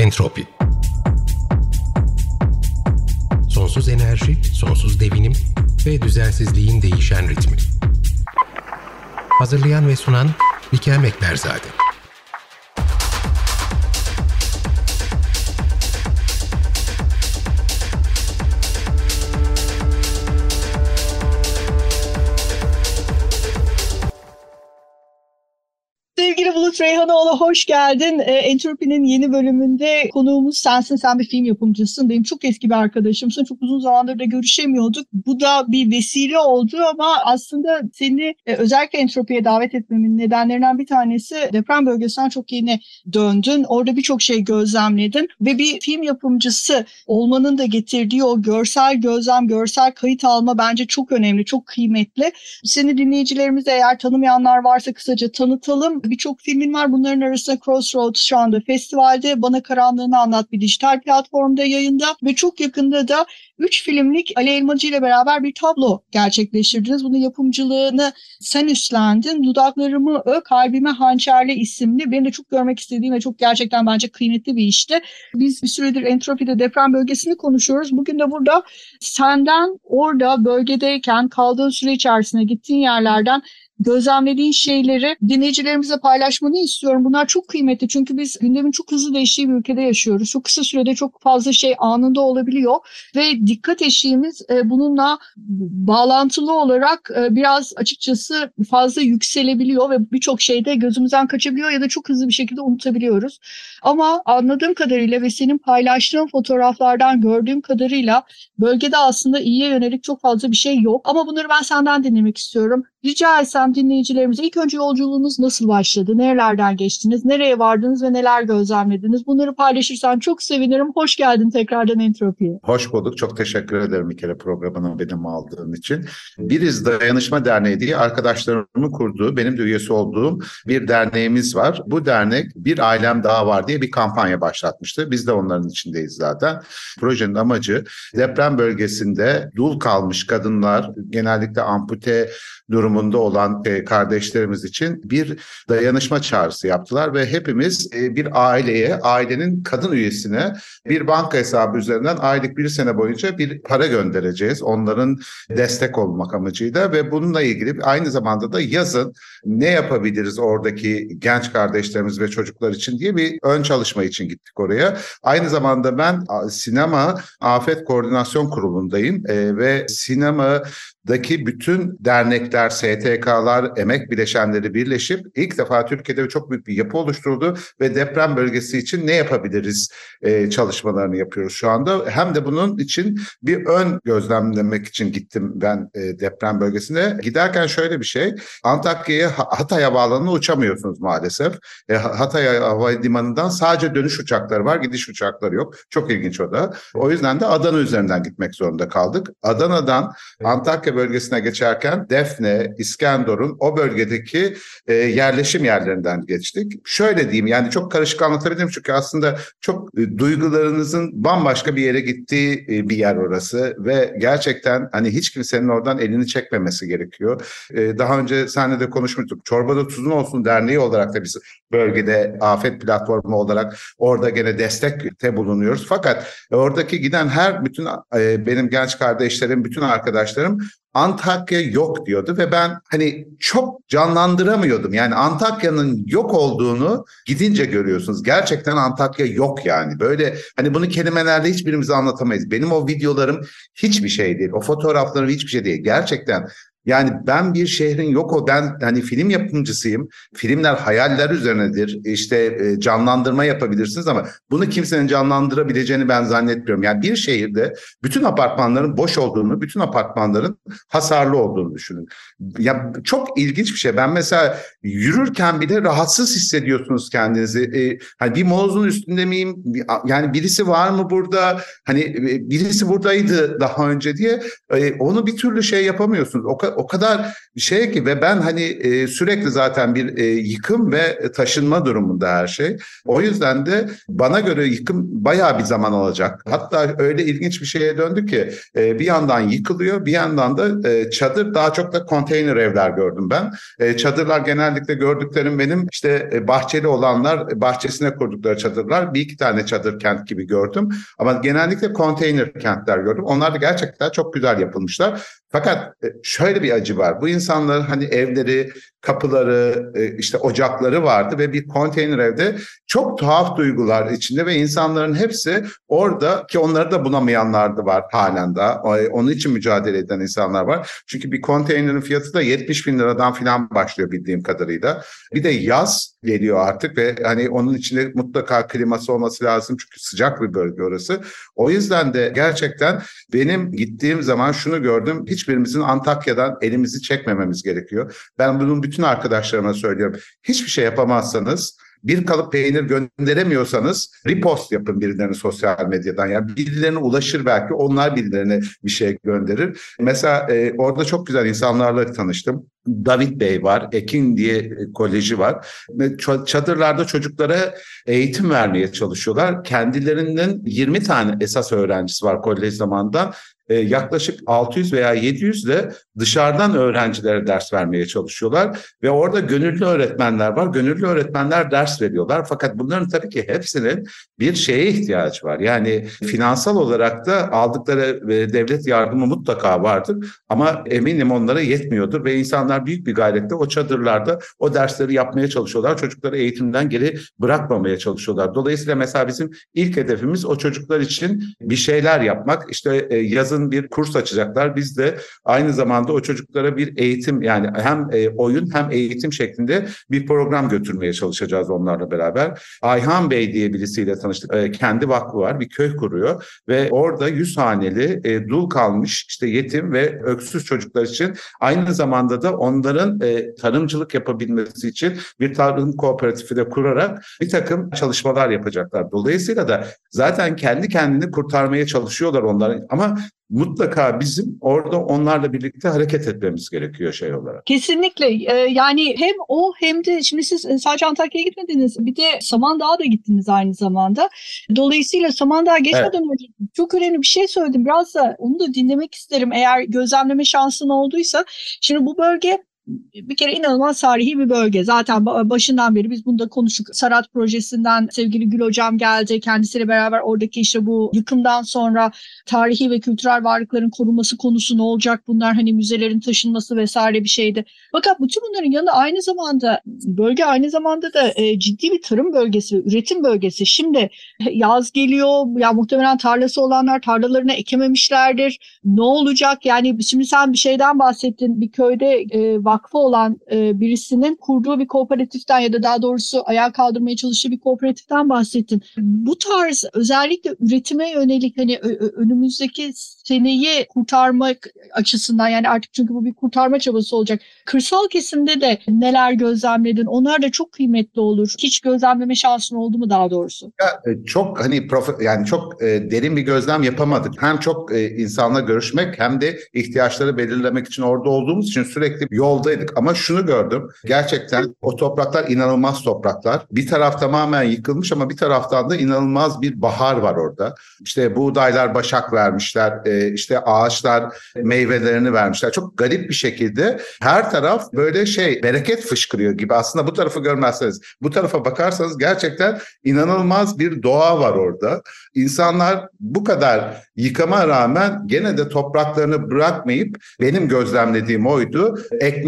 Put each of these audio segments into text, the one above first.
Entropi Sonsuz enerji, sonsuz devinim ve düzensizliğin değişen ritmi. Hazırlayan ve sunan Likel Mekberzade. Hoş geldin. E, Entropi'nin yeni bölümünde konuğumuz sensin. Sen bir film yapımcısın. Benim çok eski bir arkadaşımsın. Çok uzun zamandır da görüşemiyorduk. Bu da bir vesile oldu ama aslında seni e, özellikle Entropi'ye davet etmemin nedenlerinden bir tanesi deprem bölgesinden çok yeni döndün. Orada birçok şey gözlemledin ve bir film yapımcısı olmanın da getirdiği o görsel gözlem, görsel kayıt alma bence çok önemli, çok kıymetli. Seni dinleyicilerimiz eğer tanımayanlar varsa kısaca tanıtalım birçok filmin var. Bunların arasında Crossroads şu anda festivalde Bana Karanlığını Anlat bir dijital platformda yayında ve çok yakında da 3 filmlik Ali Elmacı ile beraber bir tablo gerçekleştirdiniz. Bunun yapımcılığını sen üstlendin. Dudaklarımı Ö, Kalbime Hançerle isimli. Benim de çok görmek istediğim ve çok gerçekten bence kıymetli bir işti. Biz bir süredir Entropi'de deprem bölgesini konuşuyoruz. Bugün de burada senden orada bölgedeyken kaldığın süre içerisinde gittiğin yerlerden gözlemlediğin şeyleri dinleyicilerimize paylaşmanı istiyorum. Bunlar çok kıymetli çünkü biz gündemin çok hızlı değiştiği bir ülkede yaşıyoruz. Çok kısa sürede çok fazla şey anında olabiliyor ve dikkat eşiğimiz e, bununla bağlantılı olarak e, biraz açıkçası fazla yükselebiliyor ve birçok şeyde gözümüzden kaçabiliyor ya da çok hızlı bir şekilde unutabiliyoruz. Ama anladığım kadarıyla ve senin paylaştığın fotoğraflardan gördüğüm kadarıyla bölgede aslında iyiye yönelik çok fazla bir şey yok. Ama bunları ben senden dinlemek istiyorum. Rica etsem dinleyicilerimize ilk önce yolculuğunuz nasıl başladı? Nerelerden geçtiniz? Nereye vardınız ve neler gözlemlediniz? Bunları paylaşırsan çok sevinirim. Hoş geldin tekrardan Entropi'ye. Hoş bulduk. Çok teşekkür ederim bir kere programına benim aldığın için. Biriz Dayanışma Derneği diye arkadaşlarımın kurduğu, benim de üyesi olduğum bir derneğimiz var. Bu dernek Bir Ailem Daha Var diye bir kampanya başlatmıştı. Biz de onların içindeyiz zaten. Projenin amacı deprem bölgesinde dul kalmış kadınlar, genellikle ampute durumunda olan e, kardeşlerimiz için bir dayanışma çağrısı yaptılar ve hepimiz e, bir aileye, ailenin kadın üyesine bir banka hesabı üzerinden aylık bir sene boyunca bir para göndereceğiz. Onların destek olmak amacıyla ve bununla ilgili aynı zamanda da yazın ne yapabiliriz oradaki genç kardeşlerimiz ve çocuklar için diye bir ön çalışma için gittik oraya. Aynı zamanda ben sinema afet koordinasyon kurulundayım e, ve sinema daki bütün dernekler, STK'lar, emek bileşenleri birleşip ilk defa Türkiye'de çok büyük bir yapı oluşturuldu ve deprem bölgesi için ne yapabiliriz e, çalışmalarını yapıyoruz şu anda. Hem de bunun için bir ön gözlemlemek için gittim ben e, deprem bölgesine. Giderken şöyle bir şey, Antakya'ya Hatay Havaalanı'na uçamıyorsunuz maalesef. E, Hatay Havalimanı'ndan sadece dönüş uçakları var, gidiş uçakları yok. Çok ilginç o da. O yüzden de Adana üzerinden gitmek zorunda kaldık. Adana'dan Antakya bölgesine geçerken Defne, İskenderun o bölgedeki e, yerleşim yerlerinden geçtik. Şöyle diyeyim yani çok karışık anlatabilirim çünkü aslında çok e, duygularınızın bambaşka bir yere gittiği e, bir yer orası ve gerçekten hani hiç kimsenin oradan elini çekmemesi gerekiyor. E, daha önce seninle de konuşmuştuk. Çorbada Tuzun Olsun Derneği olarak da biz bölgede afet platformu olarak orada gene destekte bulunuyoruz. Fakat oradaki giden her bütün e, benim genç kardeşlerim, bütün arkadaşlarım Antakya yok diyordu ve ben hani çok canlandıramıyordum. Yani Antakya'nın yok olduğunu gidince görüyorsunuz. Gerçekten Antakya yok yani. Böyle hani bunu kelimelerle hiçbirimize anlatamayız. Benim o videolarım hiçbir şey değil. O fotoğraflarım hiçbir şey değil. Gerçekten yani ben bir şehrin yok o ben hani film yapımcısıyım. Filmler hayaller üzerinedir. İşte e, canlandırma yapabilirsiniz ama bunu kimsenin canlandırabileceğini ben zannetmiyorum. Yani bir şehirde bütün apartmanların boş olduğunu, bütün apartmanların hasarlı olduğunu düşünün. Ya çok ilginç bir şey. Ben mesela yürürken bile rahatsız hissediyorsunuz kendinizi. E, hani bir molozun üstünde miyim? Yani birisi var mı burada? Hani e, birisi buradaydı daha önce diye e, onu bir türlü şey yapamıyorsunuz. O o kadar şey ki ve ben hani e, sürekli zaten bir e, yıkım ve taşınma durumunda her şey. O yüzden de bana göre yıkım bayağı bir zaman alacak. Hatta öyle ilginç bir şeye döndü ki e, bir yandan yıkılıyor bir yandan da e, çadır daha çok da konteyner evler gördüm ben. E, çadırlar genellikle gördüklerim benim işte e, bahçeli olanlar bahçesine kurdukları çadırlar. Bir iki tane çadır kent gibi gördüm. Ama genellikle konteyner kentler gördüm. Onlar da gerçekten çok güzel yapılmışlar. Fakat e, şöyle bir acı var. Bu insanların hani evleri, kapıları, e, işte ocakları vardı ve bir konteyner evde çok tuhaf duygular içinde ve insanların hepsi orada ki onları da bulamayanlar da var halen daha. Onun için mücadele eden insanlar var. Çünkü bir konteynerin fiyatı da 70 bin liradan falan başlıyor bildiğim kadarıyla. Bir de yaz geliyor artık ve hani onun içinde mutlaka kliması olması lazım çünkü sıcak bir bölge orası. O yüzden de gerçekten benim gittiğim zaman şunu gördüm. Hiçbirimizin Antakya'dan elimizi çekmememiz gerekiyor. Ben bunun bütün arkadaşlarıma söylüyorum. Hiçbir şey yapamazsanız bir kalıp peynir gönderemiyorsanız repost yapın birilerine sosyal medyadan. Yani birilerine ulaşır belki onlar birilerine bir şey gönderir. Mesela e, orada çok güzel insanlarla tanıştım. David Bey var, Ekin diye e, koleji var. Çadırlarda çocuklara eğitim vermeye çalışıyorlar. Kendilerinin 20 tane esas öğrencisi var kolej zamanında. E, yaklaşık 600 veya 700 de dışarıdan öğrencilere ders vermeye çalışıyorlar ve orada gönüllü öğretmenler var. Gönüllü öğretmenler ders veriyorlar fakat bunların tabii ki hepsinin bir şeye ihtiyacı var. Yani finansal olarak da aldıkları devlet yardımı mutlaka vardır ama eminim onlara yetmiyordur ve insanlar büyük bir gayretle o çadırlarda o dersleri yapmaya çalışıyorlar. Çocukları eğitimden geri bırakmamaya çalışıyorlar. Dolayısıyla mesela bizim ilk hedefimiz o çocuklar için bir şeyler yapmak. İşte e, yazın yazın bir kurs açacaklar. Biz de aynı zamanda o çocuklara bir eğitim yani hem e, oyun hem eğitim şeklinde bir program götürmeye çalışacağız onlarla beraber. Ayhan Bey diye birisiyle tanıştık. E, kendi vakfı var bir köy kuruyor ve orada yüz haneli e, dul kalmış işte yetim ve öksüz çocuklar için aynı zamanda da onların tarımcılık yapabilmesi için bir tarım kooperatifi de kurarak bir takım çalışmalar yapacaklar. Dolayısıyla da zaten kendi kendini kurtarmaya çalışıyorlar onların ama mutlaka bizim orada onlarla birlikte hareket etmemiz gerekiyor şey olarak. Kesinlikle ee, yani hem o hem de şimdi siz e, sadece Antakya'ya gitmediniz bir de Samandağ'a da gittiniz aynı zamanda. Dolayısıyla Samandağ'a geçmeden evet. önce çok önemli bir şey söyledim biraz da onu da dinlemek isterim eğer gözlemleme şansın olduysa. Şimdi bu bölge bir kere inanılmaz tarihi bir bölge. Zaten başından beri biz bunda konuştuk. Sarat projesinden sevgili Gül Hocam geldi. Kendisiyle beraber oradaki işte bu yıkımdan sonra tarihi ve kültürel varlıkların korunması konusu ne olacak? Bunlar hani müzelerin taşınması vesaire bir şeydi. Fakat bütün bunların yanında aynı zamanda bölge aynı zamanda da e, ciddi bir tarım bölgesi ve üretim bölgesi. Şimdi yaz geliyor. Ya muhtemelen tarlası olanlar tarlalarına ekememişlerdir. Ne olacak? Yani şimdi sen bir şeyden bahsettin. Bir köyde e, vakfı olan e, birisinin kurduğu bir kooperatiften ya da daha doğrusu ayağa kaldırmaya çalıştığı bir kooperatiften bahsettin. Bu tarz özellikle üretime yönelik hani önümüzdeki seneyi kurtarmak açısından yani artık çünkü bu bir kurtarma çabası olacak. Kırsal kesimde de neler gözlemledin? Onlar da çok kıymetli olur. Hiç gözlemleme şansın oldu mu daha doğrusu? Ya, e, çok hani prof, yani çok e, derin bir gözlem yapamadık. Hem çok e, insanla görüşmek hem de ihtiyaçları belirlemek için orada olduğumuz için sürekli yoldaydık. Ama şunu gördüm. Gerçekten o topraklar inanılmaz topraklar. Bir taraf tamamen yıkılmış ama bir taraftan da inanılmaz bir bahar var orada. İşte buğdaylar başak vermişler. E, işte ağaçlar meyvelerini vermişler. Çok garip bir şekilde her taraf böyle şey bereket fışkırıyor gibi. Aslında bu tarafı görmezseniz bu tarafa bakarsanız gerçekten inanılmaz bir doğa var orada. İnsanlar bu kadar yıkama rağmen gene de topraklarını bırakmayıp benim gözlemlediğim oydu.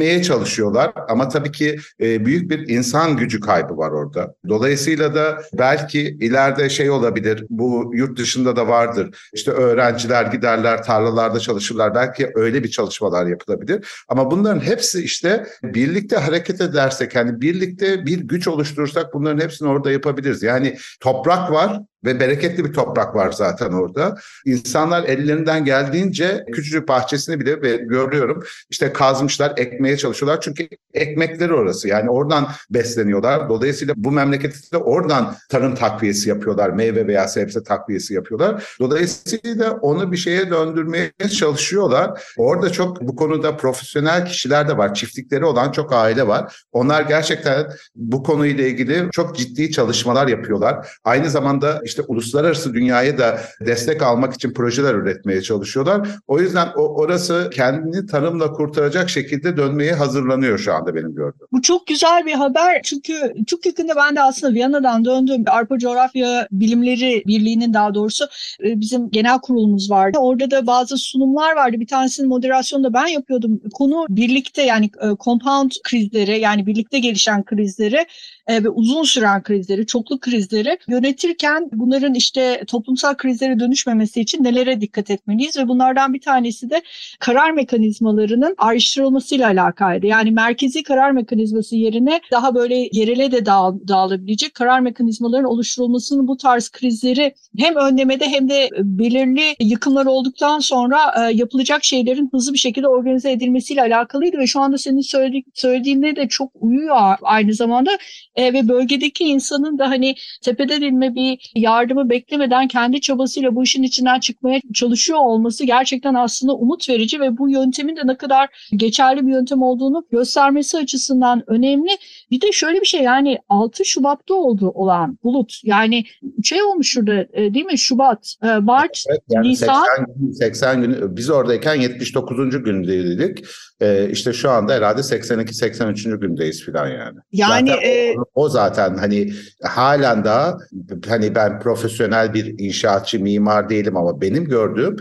Ekmeye çalışıyorlar ama tabii ki e, büyük bir insan gücü kaybı var orada. Dolayısıyla da belki ileride şey olabilir bu yurt dışında da vardır. İşte öğrenciler giderler tarlalarda çalışırlar. Belki öyle bir çalışmalar yapılabilir. Ama bunların hepsi işte birlikte hareket edersek hani birlikte bir güç oluşturursak bunların hepsini orada yapabiliriz. Yani toprak var ve bereketli bir toprak var zaten orada. İnsanlar ellerinden geldiğince küçücük bahçesini bile görüyorum işte kazmışlar, ekmeye çalışıyorlar. Çünkü ekmekleri orası. Yani oradan besleniyorlar. Dolayısıyla bu memlekette oradan tarım takviyesi yapıyorlar. Meyve veya sebze takviyesi yapıyorlar. Dolayısıyla onu bir şeye döndürmeye çalışıyorlar. Orada çok bu konuda profesyonel kişiler de var. Çiftlikleri olan çok aile var. Onlar gerçekten bu konuyla ilgili çok ciddi çalışmalar yapıyorlar. Aynı zamanda işte uluslararası dünyaya da destek almak için projeler üretmeye çalışıyorlar. O yüzden o orası kendini tarımla kurtaracak şekilde dönmeye hazırlanıyor şu anda benim gördüğüm. Bu çok güzel bir haber çünkü çok yakında ben de aslında Viyana'dan döndüm. Arpa Coğrafya Bilimleri Birliği'nin daha doğrusu e, bizim genel kurulumuz vardı. Orada da bazı sunumlar vardı. Bir tanesinin moderasyonu da ben yapıyordum. Konu birlikte yani e, compound krizleri yani birlikte gelişen krizleri e, ve uzun süren krizleri, çoklu krizleri yönetirken bunların işte toplumsal krizlere dönüşmemesi için nelere dikkat etmeliyiz? Ve bunlardan bir tanesi de karar mekanizmalarının ayrıştırılmasıyla alakalıydı. Yani merkezi karar mekanizması yerine daha böyle yerele de dağıl, dağılabilecek karar mekanizmalarının oluşturulmasının bu tarz krizleri hem önlemede hem de belirli yıkımlar olduktan sonra e, yapılacak şeylerin hızlı bir şekilde organize edilmesiyle alakalıydı. Ve şu anda senin söyledi, söylediğinde de çok uyuyor aynı zamanda e, ve bölgedeki insanın da hani tepeden inme bir yardımı beklemeden kendi çabasıyla bu işin içinden çıkmaya çalışıyor olması gerçekten aslında umut verici ve bu yöntemin de ne kadar geçerli bir yöntem olduğunu göstermesi açısından önemli. Bir de şöyle bir şey yani 6 Şubat'ta oldu olan bulut yani şey olmuş şurada e, değil mi Şubat, e, Mart, evet, yani Nisan. 80 gün, 80 gün biz oradayken 79. gündeydik. Ee, işte şu anda herhalde 82 83. gündeyiz falan yani. Yani zaten e, o, zaten hani halen daha hani ben profesyonel bir inşaatçı mimar değilim ama benim gördüğüm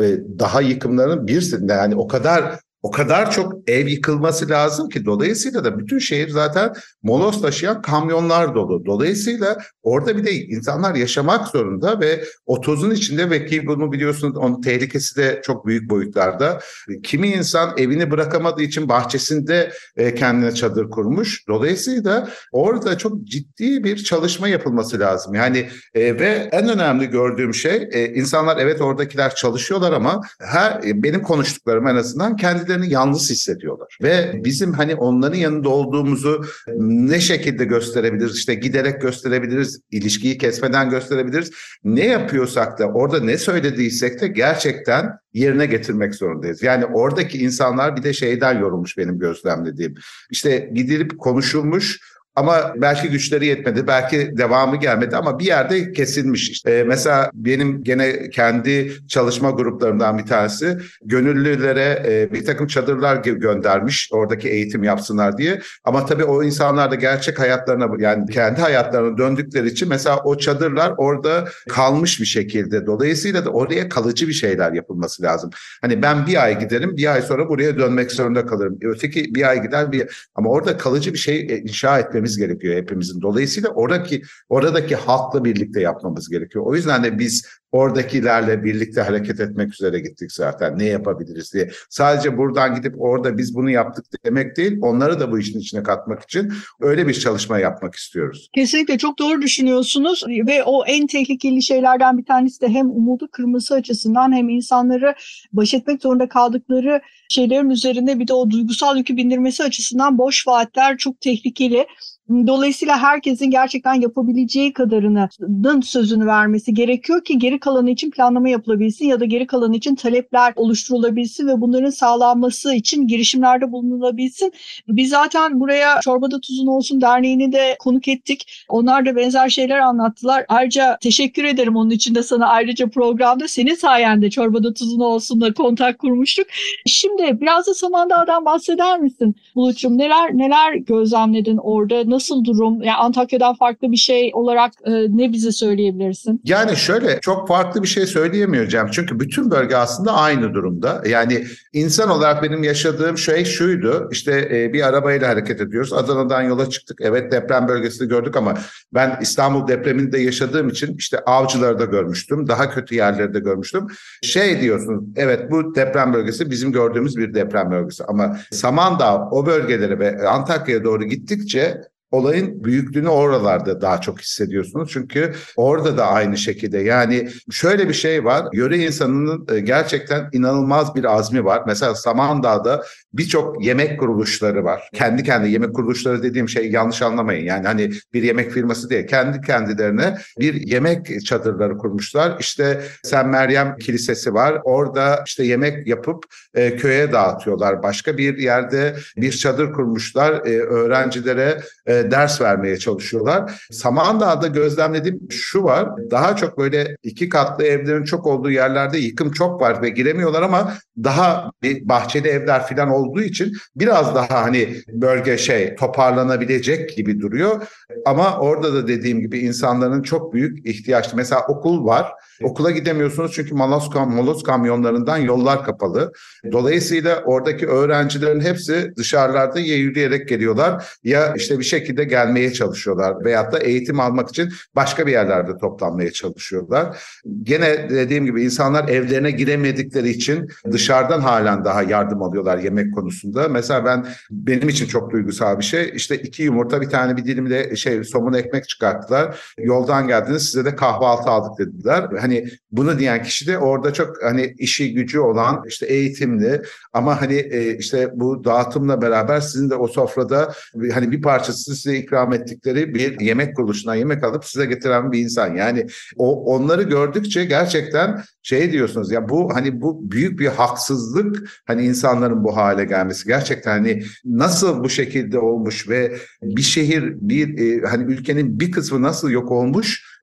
e, daha yıkımların bir yani o kadar o kadar çok ev yıkılması lazım ki dolayısıyla da bütün şehir zaten moloz taşıyan kamyonlar dolu. Dolayısıyla orada bir de insanlar yaşamak zorunda ve o tozun içinde ve ki bunu biliyorsunuz onun tehlikesi de çok büyük boyutlarda. Kimi insan evini bırakamadığı için bahçesinde e, kendine çadır kurmuş. Dolayısıyla orada çok ciddi bir çalışma yapılması lazım. Yani e, ve en önemli gördüğüm şey e, insanlar evet oradakiler çalışıyorlar ama her benim konuştuklarım en azından kendi kendilerini yalnız hissediyorlar. Ve bizim hani onların yanında olduğumuzu ne şekilde gösterebiliriz? İşte giderek gösterebiliriz, ilişkiyi kesmeden gösterebiliriz. Ne yapıyorsak da orada ne söylediysek de gerçekten yerine getirmek zorundayız. Yani oradaki insanlar bir de şeyden yorulmuş benim gözlemlediğim. İşte gidilip konuşulmuş ama belki güçleri yetmedi, belki devamı gelmedi ama bir yerde kesilmiş. İşte ee, mesela benim gene kendi çalışma gruplarımdan bir tanesi gönüllülere e, bir takım çadırlar göndermiş oradaki eğitim yapsınlar diye. Ama tabii o insanlar da gerçek hayatlarına yani kendi hayatlarına döndükleri için mesela o çadırlar orada kalmış bir şekilde. Dolayısıyla da oraya kalıcı bir şeyler yapılması lazım. Hani ben bir ay giderim, bir ay sonra buraya dönmek zorunda kalırım. Öteki bir ay gider bir ama orada kalıcı bir şey e, inşa etmemiz etmemiz gerekiyor hepimizin. Dolayısıyla oradaki oradaki halkla birlikte yapmamız gerekiyor. O yüzden de biz oradakilerle birlikte hareket etmek üzere gittik zaten. Ne yapabiliriz diye. Sadece buradan gidip orada biz bunu yaptık demek değil. Onları da bu işin içine katmak için öyle bir çalışma yapmak istiyoruz. Kesinlikle çok doğru düşünüyorsunuz ve o en tehlikeli şeylerden bir tanesi de hem umudu kırması açısından hem insanları baş etmek zorunda kaldıkları şeylerin üzerinde bir de o duygusal yükü bindirmesi açısından boş vaatler çok tehlikeli. Dolayısıyla herkesin gerçekten yapabileceği kadarının sözünü vermesi gerekiyor ki geri kalanı için planlama yapılabilsin ya da geri kalanı için talepler oluşturulabilsin ve bunların sağlanması için girişimlerde bulunulabilsin. Biz zaten buraya Çorbada Tuzun Olsun Derneği'ni de konuk ettik. Onlar da benzer şeyler anlattılar. Ayrıca teşekkür ederim onun için de sana ayrıca programda senin sayende Çorbada Tuzun Olsun'la kontak kurmuştuk. Şimdi biraz da Samandağ'dan bahseder misin Bulut'cum? Neler neler gözlemledin orada? Nasıl durum? Yani Antakya'dan farklı bir şey olarak e, ne bize söyleyebilirsin? Yani şöyle çok farklı bir şey söyleyemeyeceğim. Çünkü bütün bölge aslında aynı durumda. Yani insan olarak benim yaşadığım şey şuydu. İşte e, bir arabayla hareket ediyoruz. Adana'dan yola çıktık. Evet deprem bölgesini gördük ama ben İstanbul depreminde yaşadığım için işte avcıları da görmüştüm. Daha kötü yerleri de görmüştüm. Şey diyorsunuz evet bu deprem bölgesi bizim gördüğümüz bir deprem bölgesi. Ama Samandağ o bölgelere ve Antakya'ya doğru gittikçe olayın büyüklüğünü oralarda daha çok hissediyorsunuz. Çünkü orada da aynı şekilde yani şöyle bir şey var. Yöre insanının e, gerçekten inanılmaz bir azmi var. Mesela Samandağ'da birçok yemek kuruluşları var. Kendi kendi yemek kuruluşları dediğim şey yanlış anlamayın. Yani hani bir yemek firması değil. Kendi kendilerine bir yemek çadırları kurmuşlar. İşte Sen Meryem Kilisesi var. Orada işte yemek yapıp e, köye dağıtıyorlar. Başka bir yerde bir çadır kurmuşlar. E, öğrencilere e, ders vermeye çalışıyorlar. Samandağ'da gözlemlediğim şu var. Daha çok böyle iki katlı evlerin çok olduğu yerlerde yıkım çok var ve giremiyorlar ama daha bir bahçeli evler falan olduğu için biraz daha hani bölge şey toparlanabilecek gibi duruyor. Ama orada da dediğim gibi insanların çok büyük ihtiyaçlı. Mesela okul var. Okula gidemiyorsunuz çünkü moloz, kam moloz kamyonlarından yollar kapalı. Dolayısıyla oradaki öğrencilerin hepsi dışarılarda ya yürüyerek geliyorlar ya işte bir şekilde gelmeye çalışıyorlar. Veyahut da eğitim almak için başka bir yerlerde toplanmaya çalışıyorlar. Gene dediğim gibi insanlar evlerine giremedikleri için dışarıdan halen daha yardım alıyorlar yemek konusunda. Mesela ben benim için çok duygusal bir şey. İşte iki yumurta bir tane bir dilim de şey somun ekmek çıkarttılar. Yoldan geldiniz size de kahvaltı aldık dediler. Hani bunu diyen kişi de orada çok hani işi gücü olan işte eğitimli ama hani e, işte bu dağıtımla beraber sizin de o sofrada hani bir parçası size ikram ettikleri bir yemek kuruluşundan yemek alıp size getiren bir insan. Yani o onları gördükçe gerçekten şey diyorsunuz ya bu hani bu büyük bir haksızlık hani insanların bu hale gelmesi gerçekten hani nasıl bu şekilde olmuş ve bir şehir bir e, hani ülkenin bir kısmı nasıl yok olmuş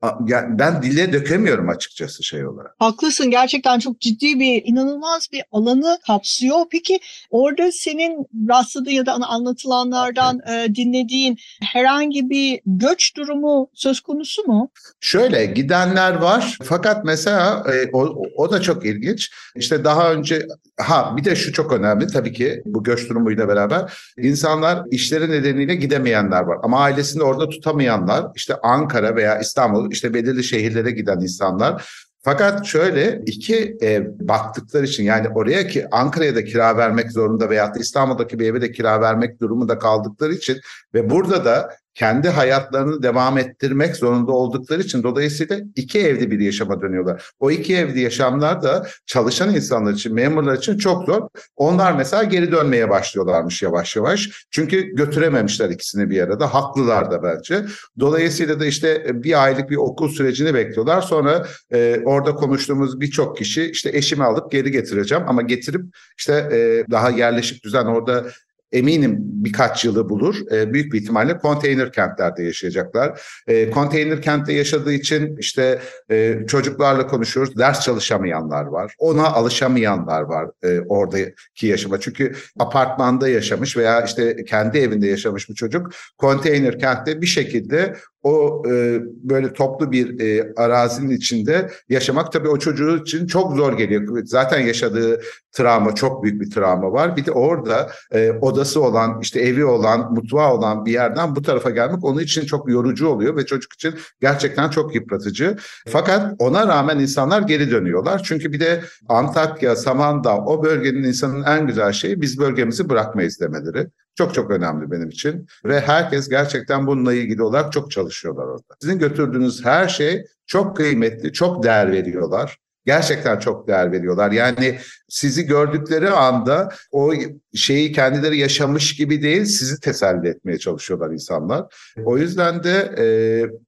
ben dile dökemiyorum açıkçası şey olarak. Haklısın gerçekten çok ciddi bir inanılmaz bir alanı kapsıyor. Peki orada senin rastladığın ya da anlatılanlardan evet. e, dinlediğin herhangi bir göç durumu söz konusu mu? Şöyle gidenler var fakat mesela e, o, o da çok ilginç. İşte daha önce ha bir de şu çok önemli tabii ki bu göç durumuyla beraber insanlar işleri nedeniyle gidemeyenler var ama ailesini orada tutamayanlar işte Ankara veya İstanbul işte belirli şehirlere giden insanlar. Fakat şöyle iki ev baktıkları için yani oraya ki Ankara'ya da kira vermek zorunda veya İstanbul'daki bir eve de kira vermek durumunda kaldıkları için ve burada da kendi hayatlarını devam ettirmek zorunda oldukları için dolayısıyla iki evli bir yaşama dönüyorlar. O iki evli yaşamlar da çalışan insanlar için, memurlar için çok zor. Onlar mesela geri dönmeye başlıyorlarmış yavaş yavaş. Çünkü götürememişler ikisini bir arada. Haklılar da bence. Dolayısıyla da işte bir aylık bir okul sürecini bekliyorlar. Sonra e, orada konuştuğumuz birçok kişi işte eşimi alıp geri getireceğim ama getirip işte e, daha yerleşik düzen orada eminim birkaç yılı bulur. E, büyük bir ihtimalle konteyner kentlerde yaşayacaklar. E, konteyner kentte yaşadığı için işte e, çocuklarla konuşuyoruz. Ders çalışamayanlar var. Ona alışamayanlar var e, oradaki yaşama. Çünkü apartmanda yaşamış veya işte kendi evinde yaşamış bir çocuk konteyner kentte bir şekilde o e, böyle toplu bir e, arazinin içinde yaşamak tabii o çocuğu için çok zor geliyor. Zaten yaşadığı travma çok büyük bir travma var. Bir de orada e, odası olan, işte evi olan, mutfağı olan bir yerden bu tarafa gelmek onun için çok yorucu oluyor ve çocuk için gerçekten çok yıpratıcı. Fakat ona rağmen insanlar geri dönüyorlar. Çünkü bir de Antakya, Samandağ o bölgenin insanın en güzel şeyi biz bölgemizi bırakmayız demeleri. Çok çok önemli benim için ve herkes gerçekten bununla ilgili olarak çok çalışıyorlar orada. Sizin götürdüğünüz her şey çok kıymetli, çok değer veriyorlar. Gerçekten çok değer veriyorlar. Yani sizi gördükleri anda o şeyi kendileri yaşamış gibi değil sizi teselli etmeye çalışıyorlar insanlar. O yüzden de e,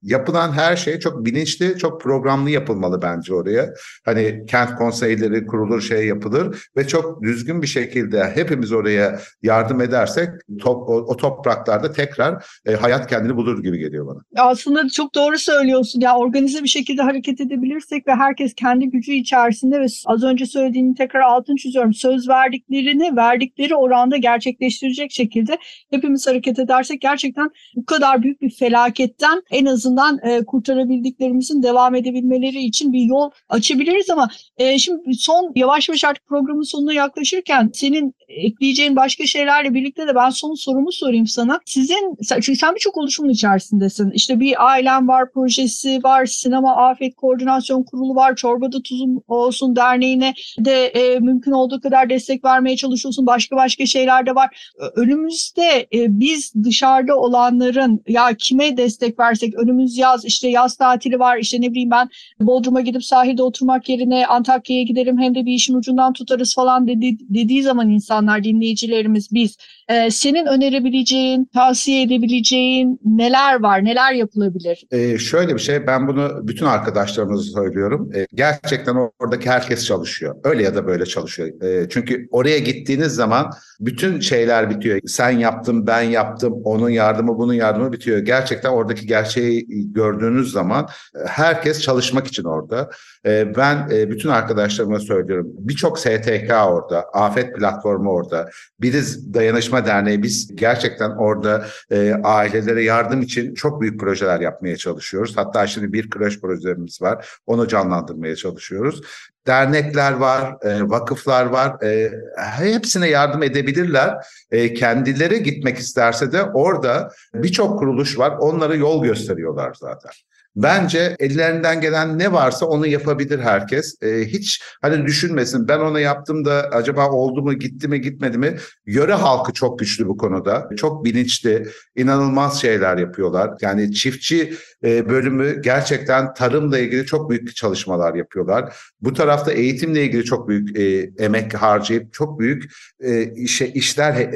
yapılan her şey çok bilinçli, çok programlı yapılmalı bence oraya. Hani kent konseyleri kurulur, şey yapılır ve çok düzgün bir şekilde hepimiz oraya yardım edersek top, o, o topraklarda tekrar e, hayat kendini bulur gibi geliyor bana. Aslında çok doğru söylüyorsun. Ya organize bir şekilde hareket edebilirsek ve herkes kendi gücü içerisinde ve az önce söylediğini tekrar altın çiziyorum. Söz verdiklerini verdikleri oranda gerçekleştirecek şekilde hepimiz hareket edersek gerçekten bu kadar büyük bir felaketten en azından e, kurtarabildiklerimizin devam edebilmeleri için bir yol açabiliriz ama e, şimdi son yavaş yavaş artık programın sonuna yaklaşırken senin ekleyeceğin başka şeylerle birlikte de ben son sorumu sorayım sana. Sizin, çünkü sen birçok oluşumun içerisindesin. İşte bir ailem var, projesi var, sinema afet koordinasyon kurulu var, çorbada tuzum olsun derneğine de e, mümkün olduğu kadar destek vermeye çalışıyorsun. Başka başka şeyler de var. Önümüzde e, biz dışarıda olanların ya kime destek versek önümüz yaz işte yaz tatili var işte ne bileyim ben Bodrum'a gidip sahilde oturmak yerine Antakya'ya gidelim hem de bir işin ucundan tutarız falan dedi, dediği zaman insanlar dinleyicilerimiz biz e, senin önerebileceğin tavsiye edebileceğin neler var neler yapılabilir? Ee, şöyle bir şey ben bunu bütün arkadaşlarımıza söylüyorum. Ee, gerçekten oradaki herkes çalışıyor. Öyle ya da böyle çalışıyor. Ee, çünkü oraya gittiğiniz zaman bütün şeyler bitiyor. Sen yaptın, ben yaptım, onun yardımı, bunun yardımı bitiyor. Gerçekten oradaki gerçeği gördüğünüz zaman e, herkes çalışmak için orada. Ee, ben e, bütün arkadaşlarıma söylüyorum. Birçok STK orada, Afet Platformu orada. Biriz Dayanışma Derneği biz gerçekten orada e, ailelere yardım için çok büyük projeler yapmaya çalışıyoruz. Hatta şimdi bir kreş projemiz var. Onu canlandırmaya çalışıyoruz dernekler var, e, vakıflar var. Hepsine yardım edebilirler. Kendileri gitmek isterse de orada birçok kuruluş var. Onlara yol gösteriyorlar zaten. Bence ellerinden gelen ne varsa onu yapabilir herkes. E, hiç hani düşünmesin ben ona yaptım da acaba oldu mu gitti mi gitmedi mi? Yöre halkı çok güçlü bu konuda. Çok bilinçli, inanılmaz şeyler yapıyorlar. Yani çiftçi e, bölümü gerçekten tarımla ilgili çok büyük çalışmalar yapıyorlar. Bu tarafta eğitimle ilgili çok büyük e, emek harcayıp çok büyük e, işe işler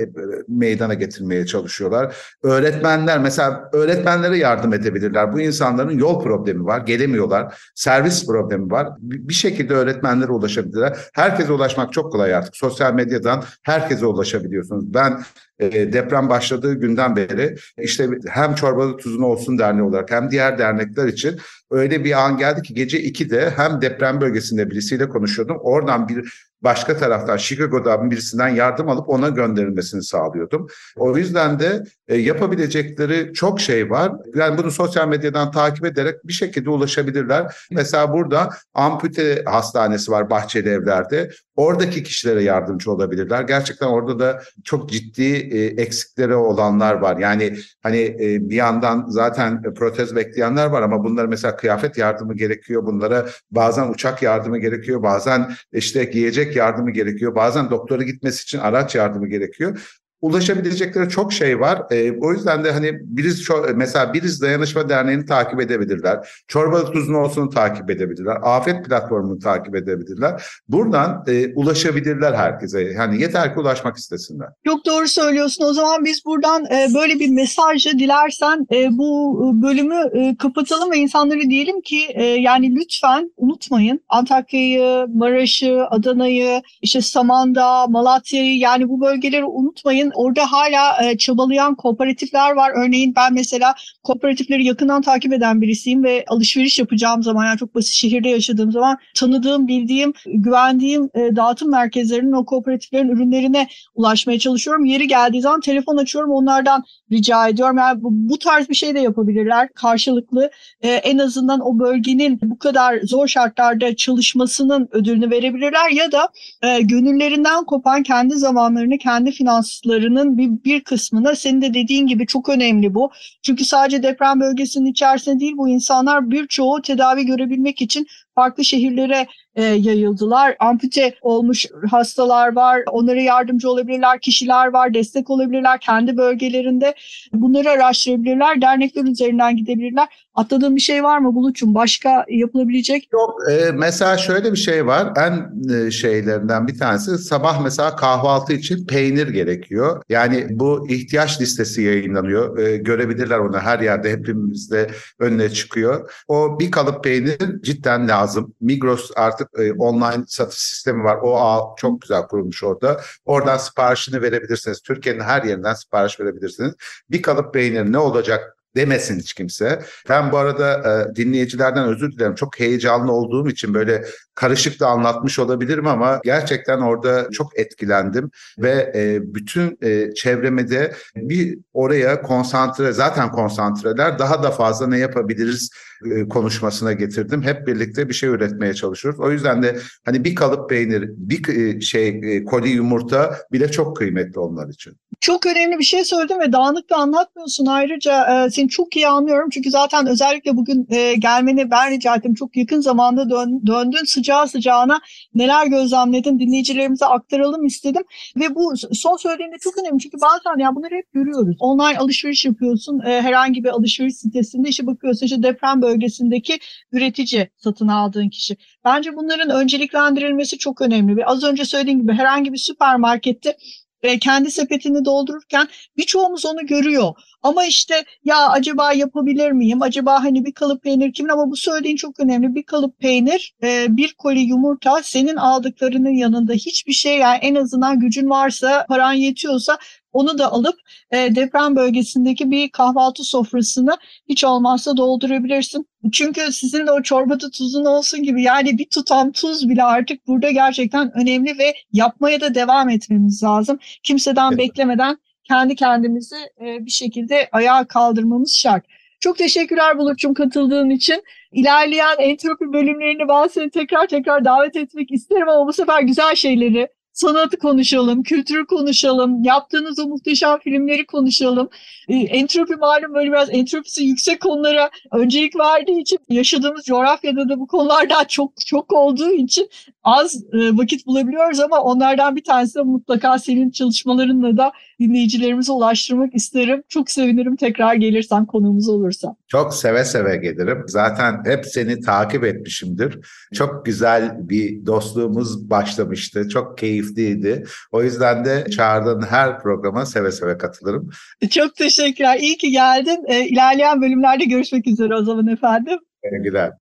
meydana getirmeye çalışıyorlar. Öğretmenler mesela öğretmenlere yardım edebilirler. Bu insanların yol problemi var, gelemiyorlar. Servis problemi var. Bir şekilde öğretmenlere ulaşabilirler. Herkese ulaşmak çok kolay artık. Sosyal medyadan herkese ulaşabiliyorsunuz. Ben e, deprem başladığı günden beri işte hem Çorbalı Tuzun Olsun Derneği olarak hem diğer dernekler için öyle bir an geldi ki gece 2'de hem deprem bölgesinde birisiyle konuşuyordum. Oradan bir başka taraftan Chicago'dan birisinden yardım alıp ona gönderilmesini sağlıyordum. O yüzden de e, yapabilecekleri çok şey var. Yani bunu sosyal medyadan takip ederek bir şekilde ulaşabilirler. Mesela burada ampute hastanesi var Bahçeli Evler'de. Oradaki kişilere yardımcı olabilirler. Gerçekten orada da çok ciddi e, eksikleri olanlar var. Yani hani e, bir yandan zaten protez bekleyenler var ama bunlara mesela kıyafet yardımı gerekiyor. Bunlara bazen uçak yardımı gerekiyor. Bazen işte giyecek yardımı gerekiyor. Bazen doktora gitmesi için araç yardımı gerekiyor ulaşabilecekleri çok şey var. E, o yüzden de hani biriz mesela biriz dayanışma derneğini takip edebilirler. Çorbalık tuzun olsunu takip edebilirler. Afet platformunu takip edebilirler. Buradan e, ulaşabilirler herkese. Yani yeter ki ulaşmak istesinler. Çok doğru söylüyorsun. O zaman biz buradan e, böyle bir mesajı dilersen e, bu bölümü e, kapatalım ve insanlara diyelim ki e, yani lütfen unutmayın Antakya'yı, Maraş'ı, Adana'yı, işte Samandağ, Malatya'yı yani bu bölgeleri unutmayın orada hala e, çabalayan kooperatifler var. Örneğin ben mesela kooperatifleri yakından takip eden birisiyim ve alışveriş yapacağım zaman yani çok basit şehirde yaşadığım zaman tanıdığım, bildiğim, güvendiğim e, dağıtım merkezlerinin o kooperatiflerin ürünlerine ulaşmaya çalışıyorum. Yeri geldiği zaman telefon açıyorum onlardan rica ediyorum. Yani bu, bu tarz bir şey de yapabilirler karşılıklı. E, en azından o bölgenin bu kadar zor şartlarda çalışmasının ödülünü verebilirler ya da e, gönüllerinden kopan kendi zamanlarını, kendi finansları harcamalarının bir, bir kısmına senin de dediğin gibi çok önemli bu. Çünkü sadece deprem bölgesinin içerisinde değil bu insanlar birçoğu tedavi görebilmek için farklı şehirlere e, yayıldılar. Ampute olmuş hastalar var, onlara yardımcı olabilirler, kişiler var, destek olabilirler kendi bölgelerinde. Bunları araştırabilirler, dernekler üzerinden gidebilirler. Atladığım bir şey var mı Bulut'cum? Başka yapılabilecek? Yok. E, mesela şöyle bir şey var. En e, şeylerinden bir tanesi sabah mesela kahvaltı için peynir gerekiyor. Yani bu ihtiyaç listesi yayınlanıyor. E, görebilirler onu her yerde hepimizde önüne çıkıyor. O bir kalıp peynir cidden lazım. Migros artık e, online satış sistemi var. O ağ çok güzel kurulmuş orada. Oradan siparişini verebilirsiniz. Türkiye'nin her yerinden sipariş verebilirsiniz. Bir kalıp peynir ne olacak demesin hiç kimse. Ben bu arada e, dinleyicilerden özür dilerim. Çok heyecanlı olduğum için böyle karışık da anlatmış olabilirim ama gerçekten orada çok etkilendim ve e, bütün e, çevreme de bir oraya konsantre zaten konsantreler daha da fazla ne yapabiliriz e, konuşmasına getirdim. Hep birlikte bir şey üretmeye çalışıyoruz. O yüzden de hani bir kalıp peynir, bir e, şey e, koli yumurta bile çok kıymetli onlar için. Çok önemli bir şey söyledin ve dağınık da anlatmıyorsun. Ayrıca e, seni çok iyi anlıyorum. Çünkü zaten özellikle bugün e, gelmeni ben rica ettim. Çok yakın zamanda dön, döndün sıcağı sıcağına neler gözlemledin dinleyicilerimize aktaralım istedim. Ve bu son söylediğinde çok önemli. Çünkü bazen ya bunları hep görüyoruz. Online alışveriş yapıyorsun. E, herhangi bir alışveriş sitesinde işte bakıyorsun işte deprem bölgesindeki üretici satın aldığın kişi. Bence bunların önceliklendirilmesi çok önemli. Ve az önce söylediğim gibi herhangi bir süpermarkette e, kendi sepetini doldururken birçoğumuz onu görüyor. Ama işte ya acaba yapabilir miyim? Acaba hani bir kalıp peynir kimin? Ama bu söylediğin çok önemli. Bir kalıp peynir, e, bir koli yumurta senin aldıklarının yanında hiçbir şey yani en azından gücün varsa, paran yetiyorsa onu da alıp e, deprem bölgesindeki bir kahvaltı sofrasını hiç olmazsa doldurabilirsin. Çünkü sizin de o çorbada tuzun olsun gibi yani bir tutam tuz bile artık burada gerçekten önemli ve yapmaya da devam etmemiz lazım. Kimseden evet. beklemeden kendi kendimizi e, bir şekilde ayağa kaldırmamız şart. Çok teşekkürler Bulut'cum katıldığın için. İlerleyen entropi bölümlerini ben seni tekrar tekrar davet etmek isterim ama bu sefer güzel şeyleri sanatı konuşalım, kültürü konuşalım, yaptığınız o muhteşem filmleri konuşalım. E, entropi malum böyle biraz entropisi yüksek konulara öncelik verdiği için yaşadığımız coğrafyada da bu konulardan çok çok olduğu için az e, vakit bulabiliyoruz ama onlardan bir tanesi de mutlaka senin çalışmalarınla da dinleyicilerimize ulaştırmak isterim. Çok sevinirim tekrar gelirsen konuğumuz olursa. Çok seve seve gelirim. Zaten hep seni takip etmişimdir. Çok güzel bir dostluğumuz başlamıştı. Çok keyifliydi. O yüzden de çağırdığın her programa seve seve katılırım. Çok teşekkürler. İyi ki geldin. Ee, ilerleyen bölümlerde görüşmek üzere o zaman efendim. Sevgiler.